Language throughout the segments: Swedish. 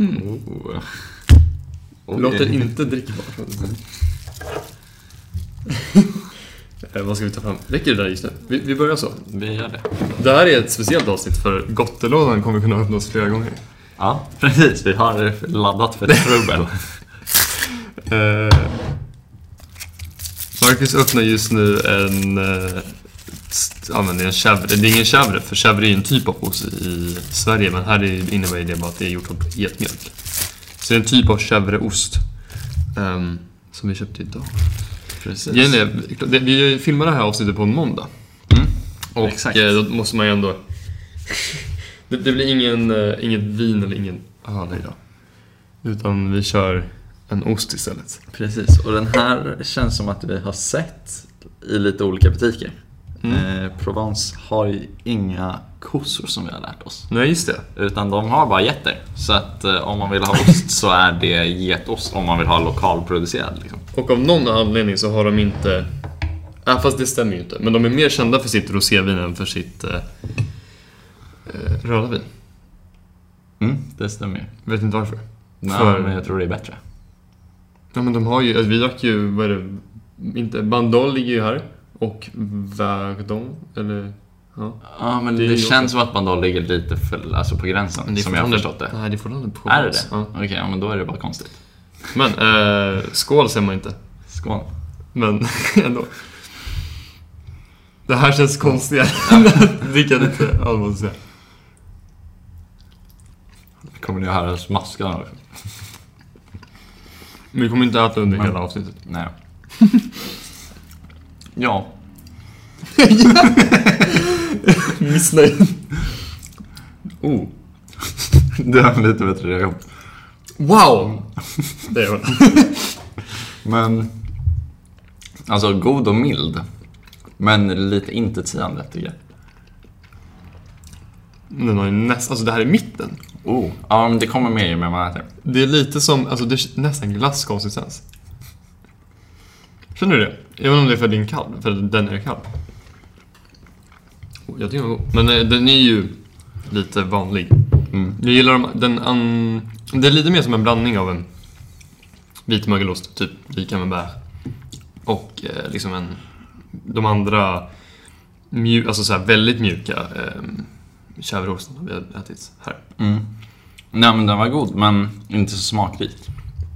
Oh. Oj. Låter inte drickbart. Eh, Vad ska vi ta fram? Räcker det där just nu? Vi, vi börjar så. Vi gör det. Det här är ett speciellt avsnitt för Gottelådan kommer kunna öppnas flera gånger. Ja, precis. Vi har laddat för trubbel. Eh, Marcus öppnar just nu en... Är en chèvre. Det är ingen chèvre, för chèvre är en typ av ost i Sverige, men här är- innebär det bara att det är gjort av getmjölk. Så det är en typ av chèvreost ehm, som vi köpte idag. Precis. Vi filmar det här avsnittet på en måndag. Mm. Och Exakt. eh, då måste man ju ändå... Det, det blir ingen, eh, inget vin eller ingen öl idag. Utan vi kör en ost istället. Precis, och den här känns som att vi har sett i lite olika butiker. Mm. Eh, Provence har ju inga kossor som vi har lärt oss. Nej, just det. Utan de har bara getter. Så att eh, om man vill ha ost så är det getost om man vill ha lokalproducerad. Liksom. Och av någon anledning så har de inte... Ja, fast det stämmer ju inte. Men de är mer kända för sitt rosévin än för sitt eh, eh, röda vin. Mm, det stämmer ju. Vet inte varför. Nej, För- men jag tror det är bättre. Ja, men de har ju... Alltså, vi drack ju... Vad är det? Inte... Bandol ligger ju här. Och Verdon, eller... Ja. Ja, men Det det, känns som att Bandol ligger lite för, alltså på gränsen, som jag har förstått det. Nej, det är fortfarande på Är det det? Ja. Okej, ja, men då är det bara konstigt. Men, eh, skål säger man inte. Skål. Men ändå. Det här känns konstigare än att dricka lite säga. Kommer ni att höra smaskarna också? Men vi kommer inte äta under Men- hela avsnittet. Nej. ja. Missnöjd. Oh. Det har en lite bättre reaktion. Wow! Det är. Men... Alltså god och mild. Men lite intetsägande tycker jag. Den har ju nästan... Alltså det här är mitten. Oh. Ja, men det kommer mer ju mer man äter. Det är lite som... Alltså det är nästan glasskonsistens. Känner du det? Även om det är för din kall. För den är kall. Oh, jag tycker den var god. Men eh, den är ju lite vanlig. Mm. Jag gillar de, den an, Det är lite mer som en blandning av en vit mögelost, typ rik camembert. Och eh, liksom en... De andra mju, alltså så här väldigt mjuka eh, chèvreostarna vi har ätit här. Mm. Nej men den var god, men inte så smakrik.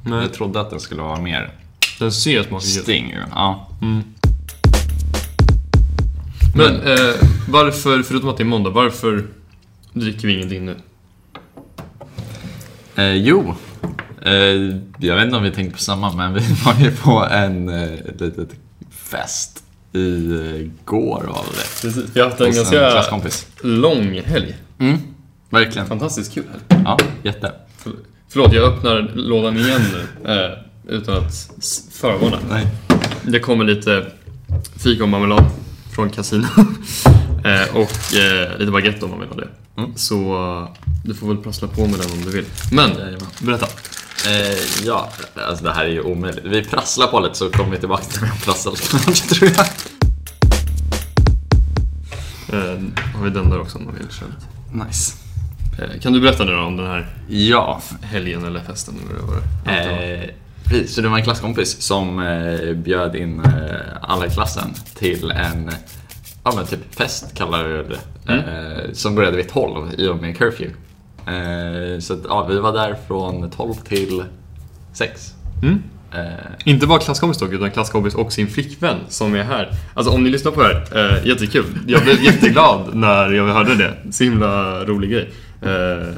Nej, Jag trodde att den skulle vara mer den ser smaklig ut. sting. ju. Ja. Men eh, varför, förutom att det är måndag, varför dricker vi ingenting nu? Eh, jo, eh, jag vet inte om vi tänkte på samma, men vi var ju på en eh, litet fest i eh, går var det Precis. Vi har haft en Hos en ganska klasskompis. lång helg. Mm, verkligen. Fantastiskt kul helg. Ja, jätte. För- Förlåt, jag öppnar lådan igen nu. Eh, utan att förvarna. Nej. Det kommer lite fikonmarmelad från Casino. eh, och eh, lite baguette om man vill ha det. Mm. Så eh, du får väl prassla på med den om du vill. Men, berätta. Eh, ja, alltså det här är ju omöjligt. Vi prasslar på lite så kommer vi tillbaka till prassla snart tror jag. Eh, har vi den där också om man vill köra lite. Nice. Eh, kan du berätta nu då om den här Ja, helgen eller festen eller vad det var? Precis, så det var en klasskompis som eh, bjöd in eh, alla i klassen till en ja, men typ fest, kallar vi det. Eh, som började vid 12 i och med curfew. Eh, så att, ja, vi var där från 12 till 6. Mm. Eh, Inte bara klasskompis dock, utan klasskompis och sin flickvän som är här. Alltså om ni lyssnar på det här, eh, jättekul. Jag blev jätteglad när jag hörde det. Så himla rolig grej. Eh,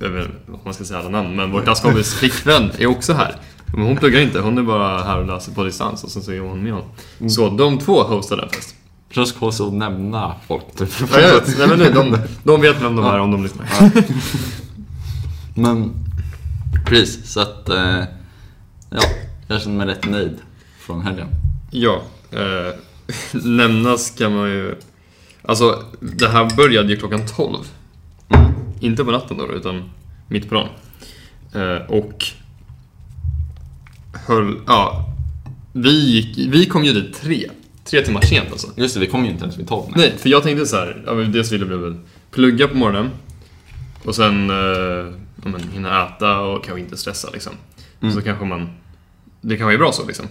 jag vet inte vad man ska säga alla namn, men vår klasskompis flickvän är också här. Men hon pluggar inte, hon är bara här och läser på distans och sen så är hon med honom. Så de två hostade en fest. Först ska så nämna folk. Typ. Ja, jag vet. Nej, men nu, de, de vet vem de är om de lyssnar. Men precis, så att eh, ja, jag känner mig rätt nöjd från helgen. Ja, eh, nämnas kan man ju... Alltså, det här började ju klockan 12. Inte på natten då, utan mitt på dagen. Eh, och höll... Ja, vi, gick, vi kom ju dit tre. Tre timmar sent alltså. Just det, vi kom ju inte ens vid 12. Nej, för jag tänkte så här, ja, men dels ville vi väl plugga på morgonen. Och sen eh, ja, men, hinna äta och kanske inte stressa liksom. Mm. Så kanske man... Det kan vara bra så liksom.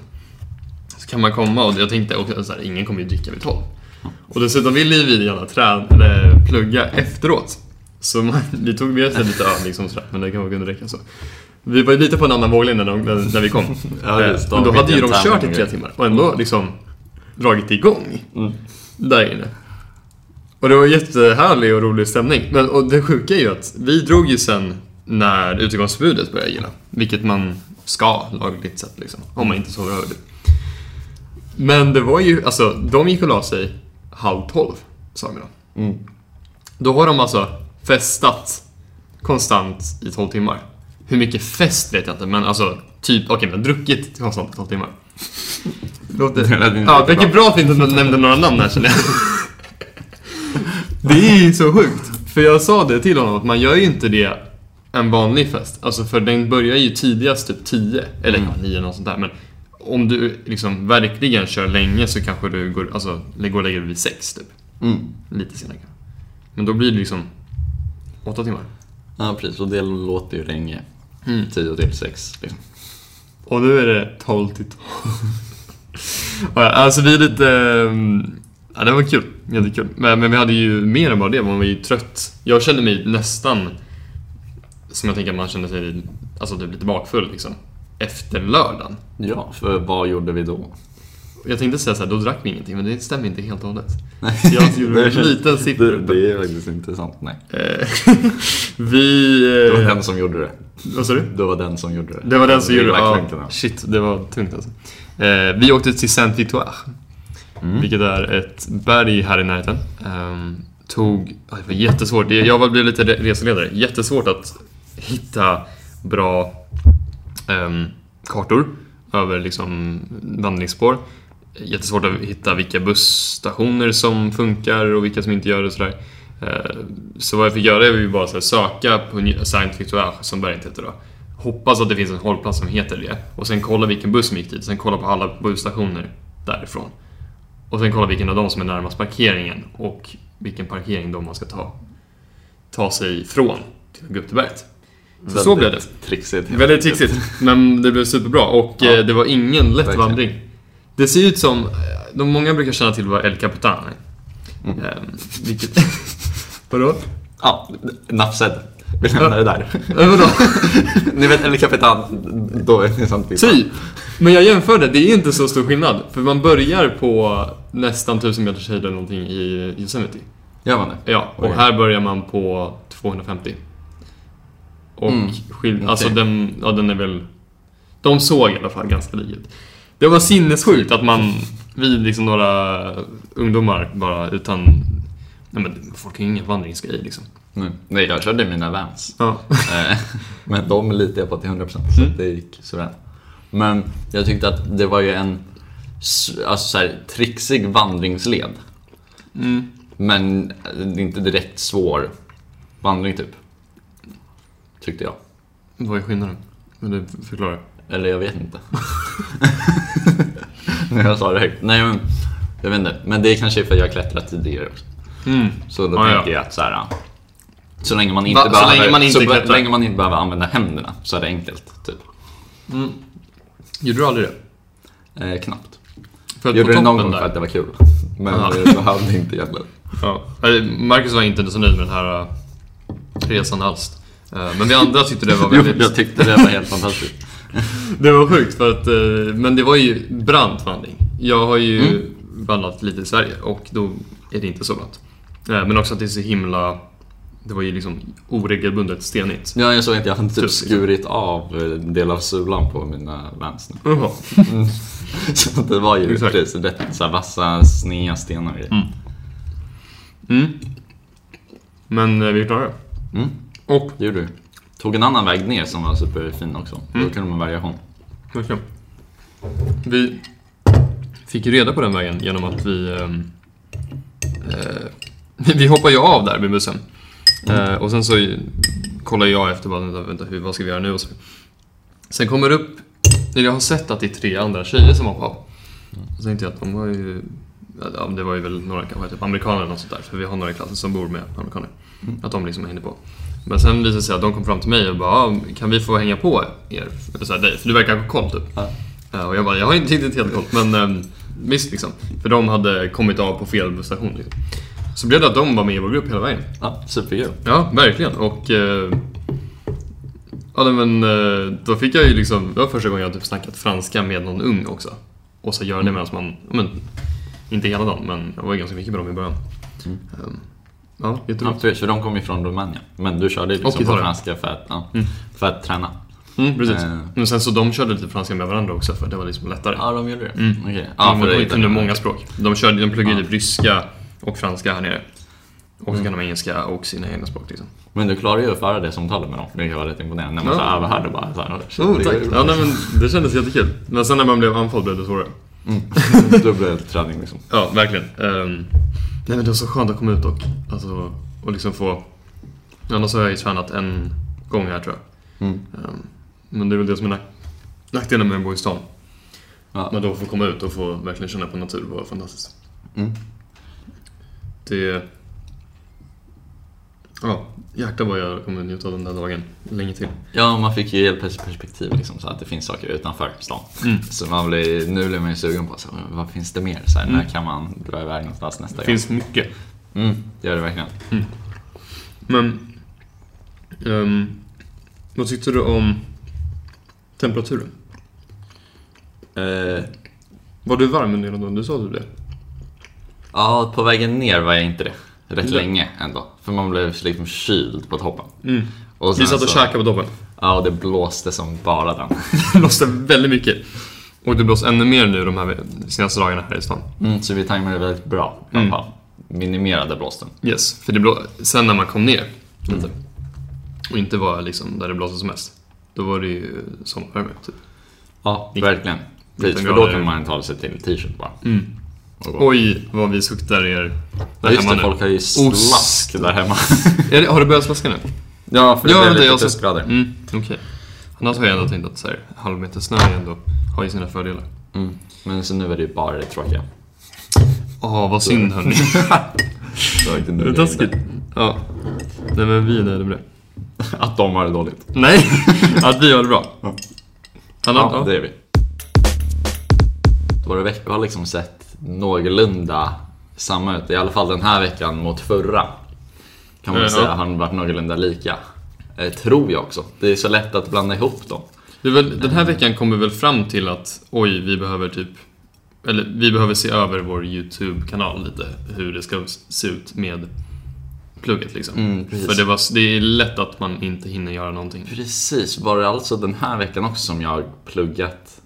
Så kan man komma och jag tänkte också så här, ingen kommer ju dricka vid 12. Och dessutom ville ju vi gärna träna, eller plugga efteråt. Så man, vi tog med oss lite öl liksom sådär, men det kan kunde räcka så. Vi var ju lite på en annan våglängd när, när, när vi kom. Ja, just men då hade ju de kört i tre timmar och ändå liksom dragit igång Mm. där inne. Och det var jättehärlig och rolig stämning. Men, och det sjuka är ju att vi drog ju sen när utegångsförbudet började gälla. Vilket man ska lagligt sett liksom. Om man inte sover över det. Men det var ju, alltså de gick och la sig halv tolv, samerna. Mm. Då har de alltså festat konstant i 12 timmar. Hur mycket fest vet jag inte, men alltså typ, okej men druckit konstant i 12 timmar. Låter... Det Ja, jättebra. vilket bra att vi inte nämnde några namn här känner jag. Det är ju så sjukt. För jag sa det till honom att man gör ju inte det en vanlig fest. Alltså för den börjar ju tidigast typ 10, eller Mm. 9 något sånt där. Men om du liksom verkligen kör länge så kanske du går, alltså, går och lägger dig vid 6 typ. Mm. Lite senare. Men då blir det liksom 8 timmar. Ja, precis. Och det låter ju länge. Mm. 10 till 6. Liksom. Och nu är det 12 till 12. ja, alltså vi är lite... ehm, Ja, det var kul. Jättekul. Men, men vi hade ju mer än bara det. Man var ju trött. Jag kände mig nästan som jag tänker att man känner sig alltså, typ lite bakfull liksom. Efter lördagen. Ja, för vad gjorde vi då? Jag tänkte säga så här, då drack vi ingenting, men det stämmer inte helt och hållet. Nej, Jag gjorde en liten sipp. Det, det är faktiskt inte sant, nej. Eh, vi... Det var eh, den som gjorde det. Vad sa du? Det var den som gjorde det. Det var den som Det gjorde det. Ja, shit, det var tungt alltså. Eh, vi åkte till Saint-Victoire, Mm. vilket är ett berg här i närheten. Ehm, tog, det var jättesvårt, jag var- blev lite re- reseledare. Jättesvårt att hitta bra ehm, kartor över liksom vandringsspår. Jättesvårt att hitta vilka busstationer som funkar och vilka som inte gör det och sådär. Eh, Så vad jag fick göra är ju bara så söka på Ny- Saint-Victoire, som berget heter då. Hoppas att det finns en hållplats som heter det. Och sen kolla vilken buss som gick dit. Sen kolla på alla busstationer därifrån. Och sen kolla vilken av dem som är närmast parkeringen och vilken parkering de man ska ta, ta sig ifrån till att gå upp till berget. Så, så blev det. Trixigt. Väldigt trixigt, men det blev superbra och Ja. eh, det var ingen lätt Verkligen. vandring. Det ser ut som, de många brukar känna till vad El Capitan. Mm. Ehm, vilket... Vadå? Ja, nafsed. Vi lämnar det där. Eh, vadå? Ni vet El Capitan, då är ni sant Typ! Men jag jämförde, det är inte så stor skillnad. För man börjar på nästan 1000 meters höjd eller någonting i Yosemite. Gör man det? Ja, och Okej. här börjar man på 250. Och Mm, skill- alltså okej. den, ja, den är väl... De såg i alla fall ganska lik ut. Det var sinnessjukt att man, vi liksom några ungdomar bara utan... Nej men folk har ju ingen vandringsgrej liksom. Nej, Nej, jag körde mina Vans. Ja. Eh, Men de litar jag på till 100% så Mm. det gick sådär. Men jag tyckte att det var ju en alltså så här, trixig vandringsled. Mm. Men inte direkt svår vandring typ. Tyckte jag. Vad är skillnaden? Du förklara? Eller jag vet inte. När jag sa det högt. Nej men, jag vet inte. Men det är kanske för att jag har klättrat tidigare också. Mm. Så då ja. tänker jag att så här. Så länge man inte, Va- så behöver, länge man inte så länge man inte behöver använda händerna så är det enkelt. Typ. Mm. Gjorde du aldrig det? Eh, knappt. För att Gjorde det någon gång där- för att det var kul. Men Aha. det behövde inte gälla. Ja. Eh, Marcus var inte så nöjd med den här eh, resan alls. Eh, Men vi andra tyckte det var Jo, väldigt... jag tyckte det var helt fantastiskt. Det var sjukt för att, eh, men det var ju brant vandring. Jag har ju Mm. vandrat lite i Sverige och då är det inte så brant. Eh, Men också att det är så himla, det var ju liksom oregelbundet stenigt. Ja, jag såg inte, jag hade typ skurit av en del av sulan på mina Vans nu. Jaha. Så det var ju Exakt. precis rätt så här vassa, sneda stenar och. Mm. Mm. Men eh, vi klarade det. Mm. Och, Det gjorde du. Tog en annan väg ner som var superfin också. Mm. Då kunde man variation. verkligen. Vi fick ju reda på den vägen genom att vi ehm, eh, Vi hoppade ju av där med bussen. Eh, och sen så kollade jag efter, bara, vänta, vänta, hur, vad ska vi göra nu? Och så. Sen kommer det upp, eller jag har sett att det är tre andra tjejer som hoppar av. Så tänkte jag att de var ju ja, det var ju väl några kanske typ amerikaner eller något sånt där, för vi har några i klassen som bor med amerikaner. Att de liksom hängde på. Men sen visade det sig att de kom fram till mig och bara ah, kan vi få hänga på er? Så här, dig, för du verkar ha koll typ. Ja. Ja, Och jag bara, jag har inte riktigt helt koll, men ehm, visst liksom. För de hade kommit av på fel busstation liksom. Så blev det att de var med i vår grupp hela vägen. Ja, superkul. Ja, verkligen. Och... Eh, ja, men eh, då fick jag ju liksom... Det var första gången jag typ snackat franska med någon ung också. Och så göra det medan man... Men, inte hela dagen, men jag var ju ganska mycket dem i början. Mm. Ja, Ja, jätteroligt. för de kommer ju från Rumänien. Men du körde liksom på franska för att, ja, Mm. för att träna. Mm, precis. Eh. Men sen så de körde lite franska med varandra också för det var liksom lättare. Ja, de gjorde det? Mm. Okej. Ja, för de det- kunde många språk. De, körde, de pluggade Ja. typ ryska och franska här nere. Och så Mm. kan de engelska och sina egna språk liksom. Men du klarade ju att föra det samtalet med dem, vilket var rätt imponerande. När man Ja. så överhörde bara så här, Oh, det tack. Ja, nej, men det kändes jättekul. Men sen när man blev andfådd blev det svårare. Mm. Det träning liksom. Ja, verkligen. Ehm, nej men det var så skönt att komma ut och, alltså, och liksom få... Annars har jag ju tränat en gång här tror jag. Mm. Ehm, men det är väl det som är nack- nackdelen med att bo i stan. Ja. Men då få komma ut och få verkligen känna på natur var fantastiskt. Mm. Det... Ja, jäklar vad jag kommer njuta av den där dagen länge till. Ja, man fick ju perspektiv liksom, så att det finns saker utanför stan. Mm. Så man blir, nu blir man ju sugen på så, vad finns det mer? Så här, När kan man dra iväg någonstans nästa Det finns mycket. gång? Mm, det gör det verkligen. Men... ehm, vad tyckte du om temperaturen? Eh, Var du varm under hela dagen? Du sa du det? ja, på vägen ner var jag inte det. Rätt länge ändå. För man blev liksom kyld på toppen. Mm. Och Vi satt och så- käkade på toppen. Ja, och det blåste som bara den. Det blåste väldigt mycket. Och det blåser ännu mer nu de här senaste dagarna här i stan. Mm, så vi tajmade det väldigt bra Mm. Minimerade blåsten. Yes, för det blå... sen när man kom ner lite och inte var liksom där det blåste som mest. Då var det ju sommarvärme typ. Ja, verkligen. Precis, 19 för då kan man ta sig till t-shirt bara. Mm. Oj, vad vi suktar er där just hemma det, nu. folk har ju slask där hemma. Är det, har det börjat slaska nu? ja, för det Ja, blev det är lite alltså- plusgrader. Mm, okej. Annars har jag ändå tänkt att så här, halvmeter snö ändå har ju sina fördelar. Mm. Men så nu är det ju bara det tråkiga. Åh, vad synd hörni. Det var inte Det är taskigt. Ja. Nej men vi är nöjda med det. Att de har det dåligt. Nej, att vi har det bra. Ja. Annat, Ja, det är vi. Våra veckor har liksom sett någorlunda samma ut. I alla fall den här veckan mot förra. Kan man Eh, säga ja. har varit någorlunda lika. Eh, tror jag också. Det är så lätt att blanda ihop dem. Väl, den här veckan kommer väl fram till att oj, vi behöver typ eller vi behöver se över vår YouTube-kanal lite, hur det ska se ut med plugget liksom. Mm. För det, var, det är lätt att man inte hinner göra någonting. Precis, var det alltså den här veckan också som jag pluggat?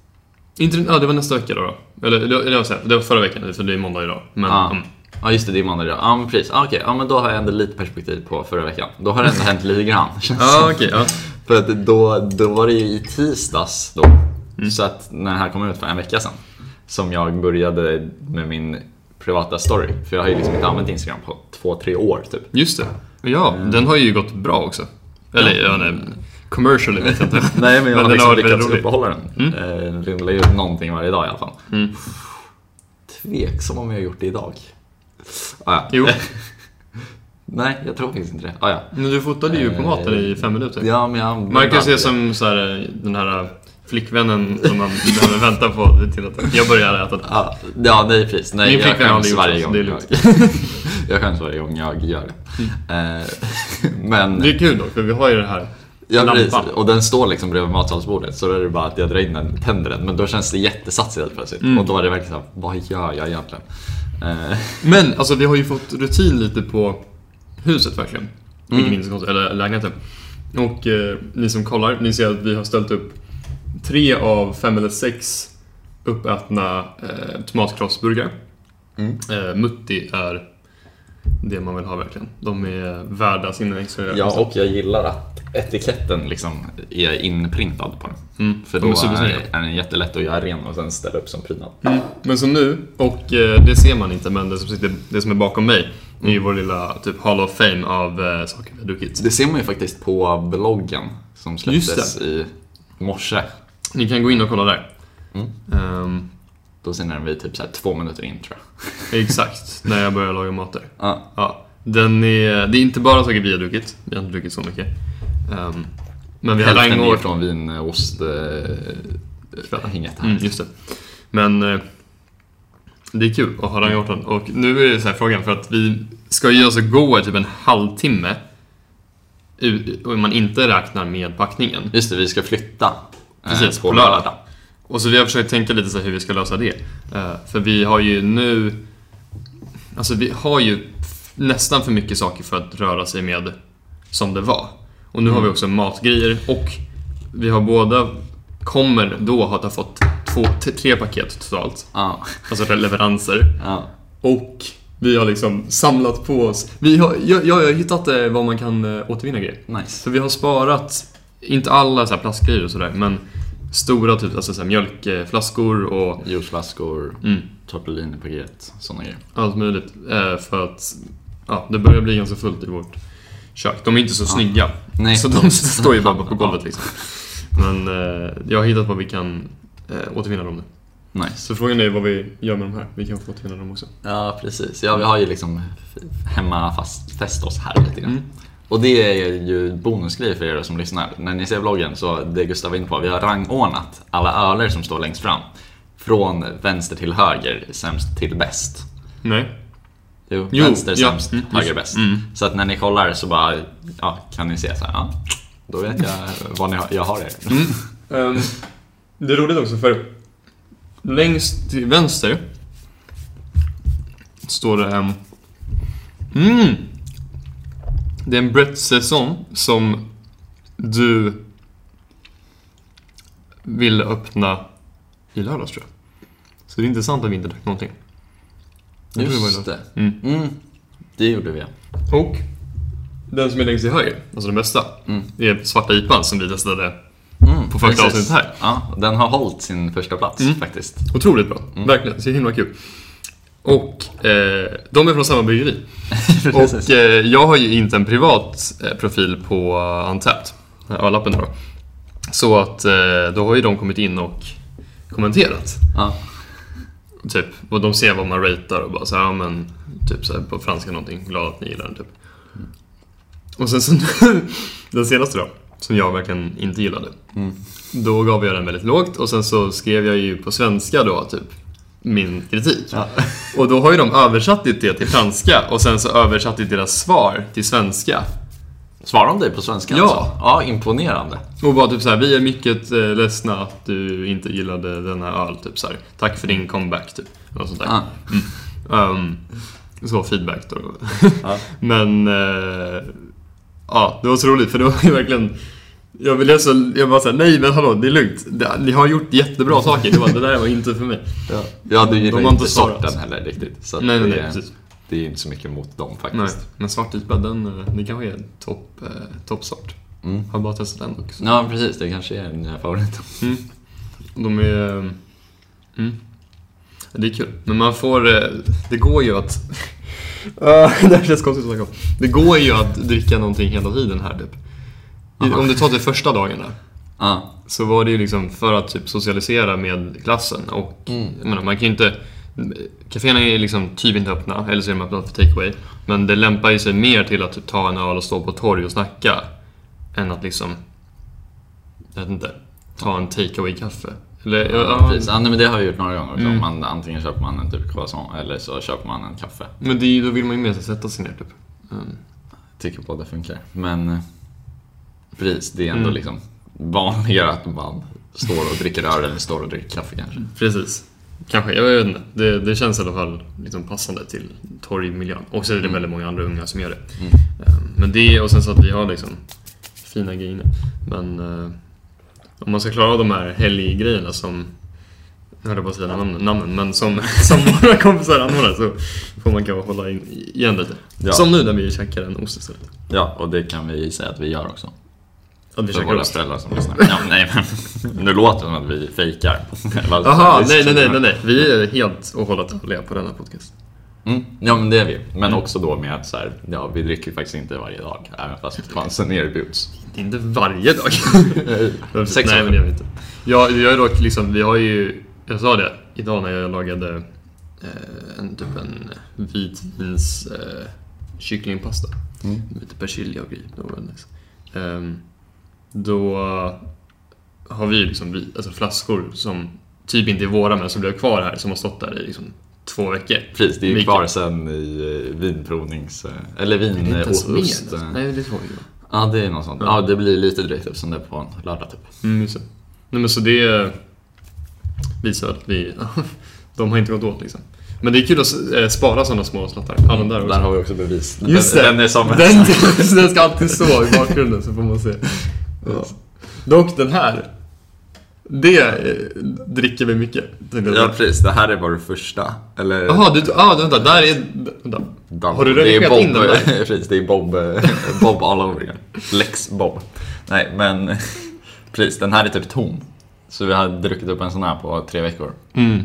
Inte, ja, det var nästa vecka då. då. Eller, eller, eller det var förra veckan, för det är måndag idag. Men, Ja. mm. Ja just det, det är måndag idag. Ja men precis. Ja, okej, ja men då har jag ändå lite perspektiv på förra veckan. Då har det ändå hänt lite grann. känns det Ja, ja. För att då, då var det ju i tisdags då. Mm. Så att när den här kom ut för en vecka sedan. Som jag började med min privata story. För jag har ju liksom inte använt Instagram på två, tre år typ. Just det. Ja, den har ju gått bra också. Eller, ja, nej. Commercially vet jag inte. Nej men jag har den liksom lyckats rolig. uppehålla den. Mm. Eh, lägger ut någonting varje dag i alla fall. Mm. Tveksam om jag har gjort det idag. Ah, ja. Jo. Nej, jag tror faktiskt inte det. Ah, ja. Men du fotade ju på maten i fem minuter. ja, men jag Marcus är som så här, den här flickvännen som man behöver vänta på till att jag börjar äta. Ja, ja nej precis. Nej, Min jag har skäms varje gång. det är jag, jag skäms varje gång jag gör det. Eh, men, Det är kul dock, för vi har ju det här. Ja, precis, och den står liksom bredvid matsalsbordet så då är det bara att jag drar in den, tänder den. Men då känns det jättesatsigt helt plötsligt. Mm. Och då är det verkligen såhär, vad gör jag egentligen? Eh, Men alltså vi har ju fått rutin lite på huset verkligen. Vilket Mm. inte konstigt, eller lägenheten. Och eh, ni som kollar, ni ser att vi har ställt upp tre av fem eller sex uppätna eh, tomatkrossburgare. Mm. Eh, Mutti är det man vill ha verkligen. De är värda sin extra ja, och jag gillar att etiketten liksom är inprintad på den. Mm, För då är är, den jättelätt att göra ren och sen ställa upp som prydnad. Mm. Men som nu, och eh, det ser man inte, men det som, sitter, det som är bakom mig är ju vår lilla typ Hall of Fame av eh, saker vi har druckit. Det ser man ju faktiskt på bloggen som släpptes i morse. Ni kan gå in och kolla där. Mm. Ehm, Då ser den vid typ så två minuter in tror jag. Exakt, när jag börjar laga mat där. Ja. Ja, den är, det är inte bara saker vi har druckit. Vi har inte druckit så mycket. Ehm, men vi har Hälften är från vinost äh, hänget här. Mm, just det. Men eh, det är kul att ha Rangården. Och nu är det så här frågan, för att vi ska oss att gå typ en halvtimme. Om man inte räknar med packningen. Just det, vi ska flytta. eh, Precis, på lördag. Och så vi har försökt tänka lite så hur vi ska lösa det. Eh, för vi har ju nu... Alltså vi har ju nästan för mycket saker för att röra sig med som det var. Och nu har vi också matgrejer och vi har båda kommer då ha fått två, tre paket totalt. Ja. Alltså leveranser. ja. Och vi har liksom samlat på oss. Vi har, jag, jag har hittat eh, vad man kan eh, återvinna grejer. Nice. Så vi har sparat, inte alla så här plastgrejer och sådär, men stora typ alltså så här mjölkflaskor och Juiceflaskor, mm, tortellinipaket, sådana grejer. allt möjligt. Eh, för att ja, det börjar bli ganska fullt i vårt kök. De är inte så snygga. Nej. Så de står ju bara på golvet liksom. Men eh, jag har hittat vad vi kan eh, återvinna dem nu. Nice. Så frågan är vad vi gör med de här. Vi kan få återvinna dem också. Ja, precis. Ja, vi har ju liksom hemma fast fäst oss här lite grann. Mm. Och det är ju bonusgrej för er som lyssnar. När ni ser vloggen så, det Gustav var inne på, vi har rangordnat alla öler som står längst fram. Från vänster till höger, sämst till bäst. Nej. Jo, Jo, vänster ja, sämst, mm, höger bäst. mm. Så att när ni kollar så bara, ja, kan ni se så här, ja, då vet jag vad ni har, jag har er. Ehm, det är roligt också för längst till vänster står det en... Mm! Det är en Brett Saison som du ville öppna i lördags tror jag. Så det är intressant att vi inte drack någonting. Det Just lördags. det. Mm. Mm, det gjorde vi. Och den som är längst till höger, alltså den bästa, Mm. är svarta IPan som vi testade Mm, På första precis. avsnittet här. Ja, den har hållit sin första plats Mm. faktiskt. Otroligt bra, verkligen. Så himla kul. Och eh, de är från samma bryggeri. Och eh, jag har ju inte en privat eh, profil på uh, Untapped, ölappen då. Så att eh, då har ju de kommit in och kommenterat. Ja. Typ, och de ser vad man ratear och bara så här, ja men typ så här, på franska någonting, glad att ni gillar den typ. Och sen så, den senaste då, som jag verkligen inte gillade. Mm. Då gav jag den väldigt lågt och sen så skrev jag ju på svenska då typ min kritik. Ja. Och då har ju de översatt det till franska och sen så översatt deras svar till svenska. Svarar de dig på svenska Ja. alltså? Ja, imponerande. Och bara typ så här, vi är mycket eh, ledsna att du inte gillade denna öl, typ så här. Tack för din comeback, typ. Något sånt där. Ja. Um, så feedback då. Ja. Men, eh, ja, det var så roligt för det var ju verkligen jag ville så, jag bara såhär, nej men hallå, det är lugnt. Ni har gjort jättebra saker. Det, var, det där var inte för mig. Ja, ja du gillar inte svarat. sorten heller riktigt. Så Nej, nej, nej, precis. Det är inte så mycket mot dem Nej, faktiskt. men svart IPA, den, eh, det kanske är en topp, eh, toppsort. Mm. Har bara testat den också. Ja, precis. Det kanske är nya favoriten. Mm. De är... eh, Mm. Det är kul. Men man får... eh, Det går ju att... Ah, det här känns konstigt att snacka. Det går ju att dricka någonting hela tiden här typ. Aha. Om du tar de första dagarna. Ja, Så var det ju liksom för att typ socialisera med klassen. Och Mm. jag menar, man kan ju inte... Caféerna är liksom typ inte öppna, eller så är de öppna för takeaway. Men det lämpar ju sig mer till att typ ta en öl och stå på torg och snacka. Än att liksom... Jag vet inte. Ta en takeaway-kaffe. Eller, ja, precis. Ja, nej, men det har jag gjort några gånger. Mm. Man, antingen köper man en typ croissant eller så köper man en kaffe. Men det, då vill man ju mer sätta sig ner typ. Mm. Tycker båda funkar. Men eh, precis, det är ändå Mm. liksom vanligare att man står och dricker öl eller står och dricker kaffe kanske. Precis. Kanske, jag vet inte. Det, det känns i alla fall liksom passande till torgmiljön. Och så är det väldigt många andra unga som gör det. Mm. Eh, Men det, och sen så att vi har liksom fina grejer. Men eh, om man ska klara av de här helggrejerna som jag höll på att säga namnen, namnen, men som, som våra kompisar anordnar så får man kanske hålla in, igen lite. Ja. Som nu när vi käkar en ost istället. Ja, och det kan vi säga att vi gör också. Ja, vi För våra föräldrar som lyssnar. Ja, nej, men nu låter det som att vi fejkar. Eller Jaha, alltså, nej, nej, nej, nej. Vi är helt och hållet på denna podcast. Mm, ja, men det är vi. Men Mm. också då med att så här, ja, vi dricker faktiskt inte varje dag. Även fast chansen erbjuds. Inte varje dag. Sex Nej, men det gör vi inte. Ja, jag är dock liksom, vi har ju, jag sa det, idag när jag lagade eh, en, typ en vitvins eh, kycklingpasta. Mm. Med lite persilja och grejer. Det var väldigt nice. Ehm, då har vi liksom vi, alltså flaskor som typ inte är våra men som blev kvar här som har stått där i liksom två veckor. Precis, det är ju kvar sen i eh, vinprovnings... eh, Eller Det är inte vinost. alltså. Nej, det är två veckor. Ja, det är något sånt. Ja. Ja, det blir lite drygt eftersom det är på en lördag typ. Mm, just det. Nej men så det visar att vi, de har inte gått åt liksom. Men det är kul att eh, spara sådana små slattar. Ja, den där också. Där har vi också bevis. Just den, det! den är som den, den ska alltid stå i bakgrunden så får man se. Ja. Dock den här, det eh, dricker vi mycket. Ja, precis. Det här är vår första. Eller... Jaha, du, ah, vänta, där är... Vänta. Dan- Har du är redigerat Bob, in den där? Precis, det är Bob, eh, Bob all over again. Lex Bob. Nej, men precis, den här är typ tom. Så vi har druckit upp en sån här på tre veckor. Mm.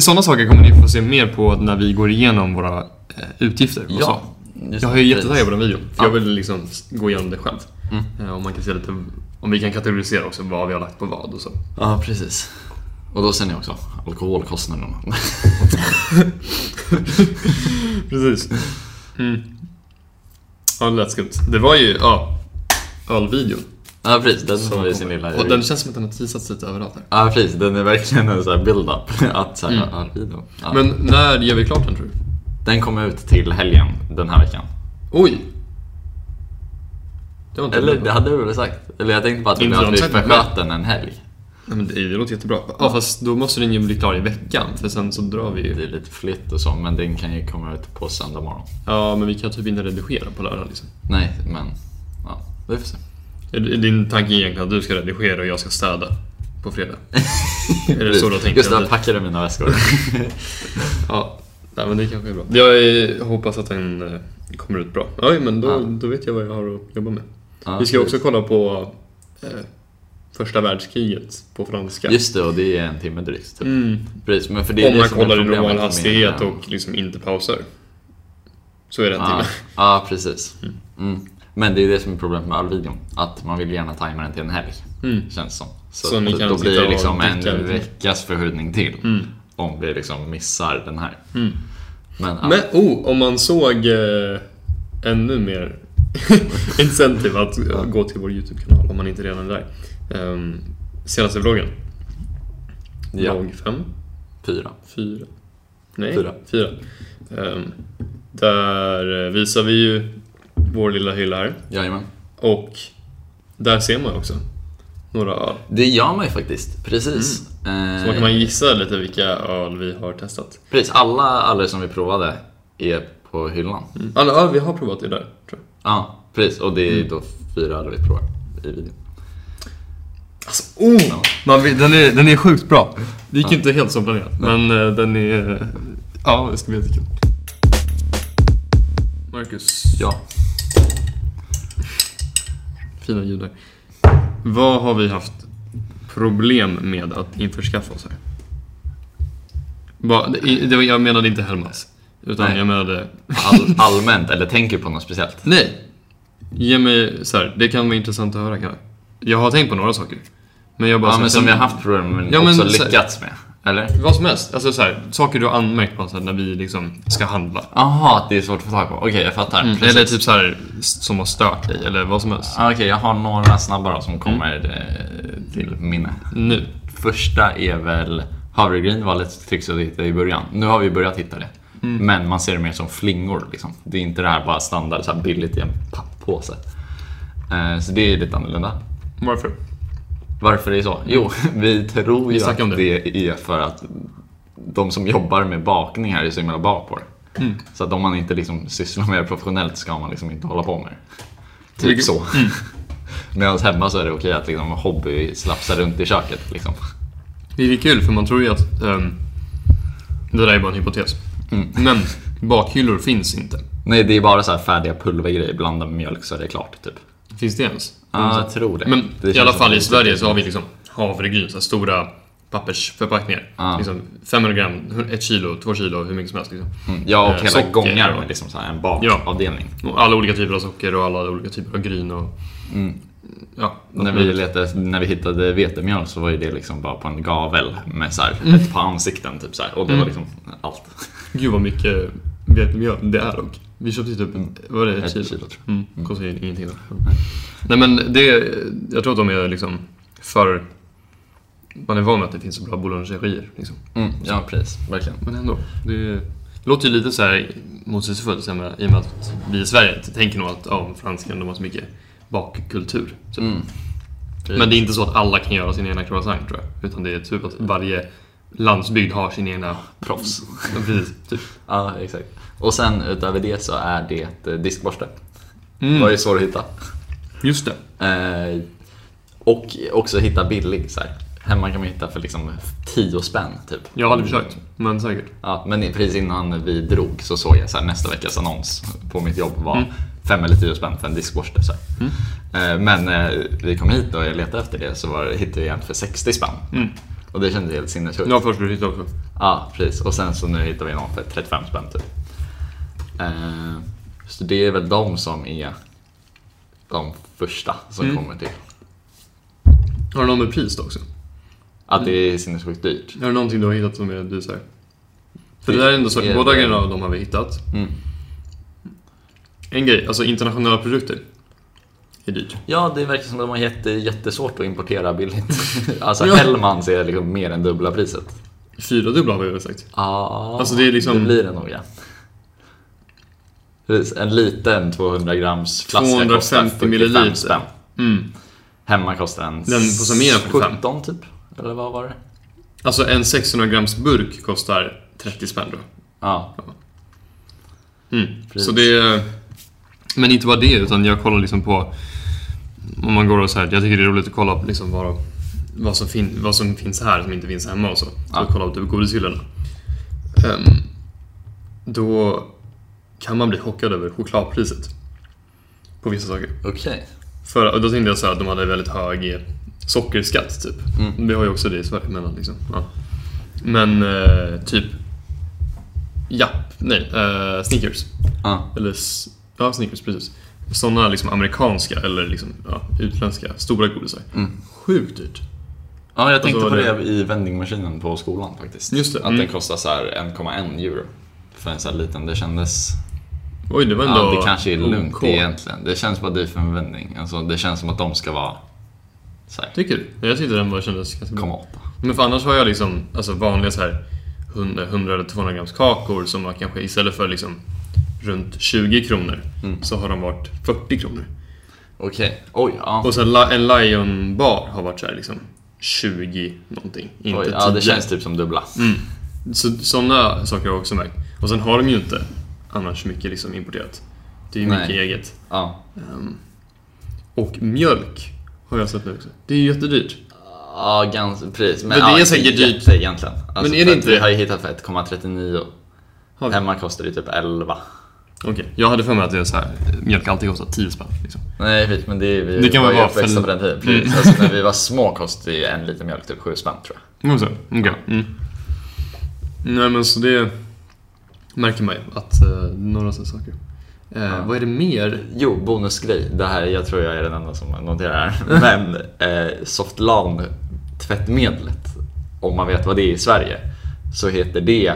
Sådana saker kommer ni få se mer på när vi går igenom våra eh, utgifter just Jag har det, ju precis. jättetaggad på den videon, för Ja. jag vill liksom gå igenom det själv. Mm. Eh, Och man kan se lite, om vi kan kategorisera också vad vi har lagt på vad och så. Ja, precis. Och då ser ni också alkoholkostnaderna. Precis. Mm. Ja, det lät skumt. Det var ju, ja, ölvideon. Ja, precis. Den som vi kom. sin lilla... Och den känns som att den har teasats lite överallt här. Ja, precis. Den är verkligen en sån här build-up. Att så här, Mm. ja, video. Ja. Men när gör vi klart den tror du? Den kommer ut till helgen den här veckan. Oj! Det var inte Eller det hade du väl sagt? Eller jag tänkte bara att, Inte att de vi det, försköt den en helg. Nej, men det, det låter jättebra. Ja, fast då måste den ju bli klar i veckan, för sen så drar vi Det ju. är lite flytt och så, men den kan ju komma ut på söndag morgon. Ja, men vi kan typ inte redigera på lördag liksom. Nej, men ja, vi får se. Är Din tanke är egentligen att du ska redigera och jag ska städa på fredag? är det så du tänkt? Just det, jag packade mina väskor. Ja, nej, men det kanske är bra. Jag eh, hoppas att den eh, kommer ut bra. Oj, men då, Ja. då vet jag vad jag har att jobba med. Ja, Vi ska precis. också kolla på eh, första världskriget på franska. Just det, och det är en timme drygt. Typ. Mm. Precis, men för det Om man kollar i normal hastighet och liksom inte pausar. Så är det en Ja, timme. ja precis. Mm. Men det är det som är problemet med all videon. Att man vill gärna tajma den till en helg. Mm. Känns som. Så, Så ni kan då blir det liksom en veckas förskjutning till. Mm. Om vi liksom missar den här. Mm. Men, ja. Men oh, om man såg eh, ännu mer incentive att eh, gå till vår YouTube-kanal om man inte redan är där. Um, senaste vloggen. ja, Vlogg 5? fyra. 4? Nej, Fyra. 4. Ehm, där eh, visar vi ju vår lilla hylla här. Jajamän. Och där ser man ju också några öl. Det gör man ju faktiskt, precis. Mm. Så Eh, man kan gissa lite vilka öl vi har testat. Precis, alla öler som vi provade är på hyllan. Alla öl vi har provat är där, tror jag. Ja, precis. Och det är Mm. då fyra provar i videon. Alltså, oh! Man, vill- den, är, den är sjukt bra. Det gick inte helt som planerat, men eh, den är... Ja, det ska bli jättekul. Marcus, Ja. fina ljud där. Vad har vi haft problem med att införskaffa oss här? Va, det, det, var- jag menade inte Helmas. Utan Nej. jag menade... All, allmänt, eller tänker på något speciellt? Nej! Ge mig så här, det kan vara intressant att höra kanske. Jag har tänkt på några saker. Men jag bara Ja, här, men som har haft problem med, men Ja, men också så- lyckats med. Eller? Vad som helst. Alltså så här, saker du har anmärkt på så här, när vi liksom ska handla. Jaha, att det är svårt att få tag på. Okej, jag fattar. Mm. Eller typ så här som har stört dig eller vad som helst. Ah, Okej, jag har några snabba då Mm. som kommer eh, till minne. Nu. Första är väl havregryn var lite trixigt att hitta i början. Nu har vi börjat hitta det. Mm. Men man ser det mer som flingor. Liksom. Det är inte det här bara standard så här billigt i en papppåse. Eh, så det är lite annorlunda. Varför? Varför det är så? Jo, vi tror Mm. Vi ju att det. det. är för att de som jobbar med bakning här är så himla bra på det. Mm. Så att om man inte liksom sysslar med det professionellt ska man liksom inte hålla på med det. Typ Vilket- så. Medan hemma så är det okej att liksom hobby slafsa runt i köket. Liksom. Det är kul för man tror ju att ehm, det där är bara en hypotes. Mm. Men bakhyllor finns inte. Nej, det är bara så här färdiga pulvergrejer blandade med mjölk så är det klart. Typ. Finns det ens? Ja, jag tror det. Men Det i alla fall i Sverige så har vi liksom havregryn, så stora pappersförpackningar. Ja. Liksom 500 gram, ett kilo, två kilo, hur mycket som helst. Liksom. Mm, Ja, och Eh, hela socker gångar och- med liksom så här en Ja. bakavdelning. Och alla olika typer av socker och alla olika typer av gryn och Mm. Ja, När vi, letade, när vi hittade vetemjöl så var ju det liksom bara på en gavel med så här, ett par ansikten typ så här, och det var liksom allt. Gud vad mycket vetemjöl det är dock. Vi köpte typ, vad var det, ett kilo? kilo tror jag. Mm, kostar ju ingenting då. Nej men det, jag tror att de är liksom för... Man är van med att det finns så bra boulangerier liksom. Mm, ja, precis. Verkligen. Men ändå. Det låter ju lite så här motsägelsefullt i och med att vi i Sverige tänker nog att ja, franskan de har så mycket bakkultur. Mm. Men det är inte så att alla kan göra sin egna croissant tror jag. Utan det är typ att varje landsbygd har sin egna... Proffs. Ja, precis. Typ. Ja, exakt. Och sen utöver det så är det eh, diskborste. Mm. Var ju svår att hitta. Just det. Eh, och också hitta billig så här. Hemma kan man hitta för liksom 10 spänn typ. Jag har aldrig försökt, men säkert. Ja, men precis innan vi drog så såg jag så här, nästa veckas annons på mitt jobb var Mm. 5 eller 10 spänn för en diskborste. Så här. Eh, Men eh, vi kom hit och jag letade efter det så var, hittade jag en för 60 spänn. Mm. Och det kändes helt sinnessjukt. Har först blivit också. Ja, precis. Och sen så nu hittar vi någon för 35 spänn typ. Eh, Så det är väl de som är de första som Mm. kommer till. Har du någon med pris då också? Att det är sinnessjukt dyrt. Är det någonting du har hittat som är dyrare? För det där är ändå så, Det är- båda grejerna av dem har vi hittat. Mm. En grej, alltså internationella produkter är dyrt. Ja, det verkar som att de har jätte, jättesvårt att importera billigt. alltså Ja. Hellmans är liksom mer än dubbla priset. Fyra dubbla har vi väl sagt? Ja, Alltså, det är liksom- det blir det nog ja. Precis, en liten 200 grams flaska 250 kostar 45 milliliter. spänn. Mm. Hemma kostar en Den än 45. 17 typ. Eller vad var det? Alltså en 600 grams burk kostar 30 spänn då. Ja, Mm. Så det är... Men inte bara det, utan jag kollar liksom på... Om man går och så här, jag tycker det är roligt att kolla på liksom vad, vad, som fin, vad som finns här som inte finns hemma och så. Så Ja. kolla på typ godishyllorna. Ehm, då kan man bli chockad över chokladpriset. På vissa saker. okej. För, och då tänkte jag så här att de hade väldigt hög sockerskatt typ. Mm. Vi har ju också det i Sverige men liksom. Ja. Men eh, typ... Japp, nej, eh, Snickers. Ja. Eller, ja, Snickers precis. Sådana liksom amerikanska eller liksom, ja, utländska stora godisar. Mm. Sjukt dyrt. Ja, jag tänkte Alltså, på det- det i vendingmaskinen på skolan faktiskt. Just det, Att mm. den kostar så här 1,1 euro. För en sån här liten, det kändes... Oj, det var ändå Ja, det kanske är lugnt OK. egentligen. Det känns bara dyrt för en vending. Alltså, det känns som att de ska vara så här, Tycker du? Jag tyckte den bara kändes ganska bra. 1,8. Men för annars har jag liksom alltså vanliga så här 100, 100 eller 200 grams kakor som var kanske istället för liksom runt 20 kronor Mm. så har de varit 40 kronor. Okej, oj, ja. Och så en Lion bar har varit så här liksom 20 någonting, inte Oj, 10. ja, det känns typ som dubbla. Mm. Så, sådana saker har jag också märkt. Och sen har de ju inte annars mycket liksom importerat. Det är ju mycket eget. Ja. Ehm, och mjölk har jag sett nu också. Det är ju jättedyrt. Ja, ganska precis. Men det ja, är säkert inte dyrt. jätte egentligen. Alltså, Men är det inte Vi det? har ju hittat för 1,39. Har vi? Hemma kostar det typ 11. Okej, jag hade för mig att det är så här, mjölk alltid kostar 10 spänn. Liksom. Nej, visst, men det, är, vi Det kan var ju uppväxta på den tiden. Precis. Alltså, när vi var små kostade ju en liter mjölk typ 7 spänn tror jag. Mm, så. Okej. Mm. Nej men så det märker man ju att uh, några sådana saker. Eh, Vad är det mer? Jo, bonusgrej. Det här, jag tror jag är den enda som noterar här. Men eh, Softlan tvättmedlet, om man vet vad det är i Sverige, så heter det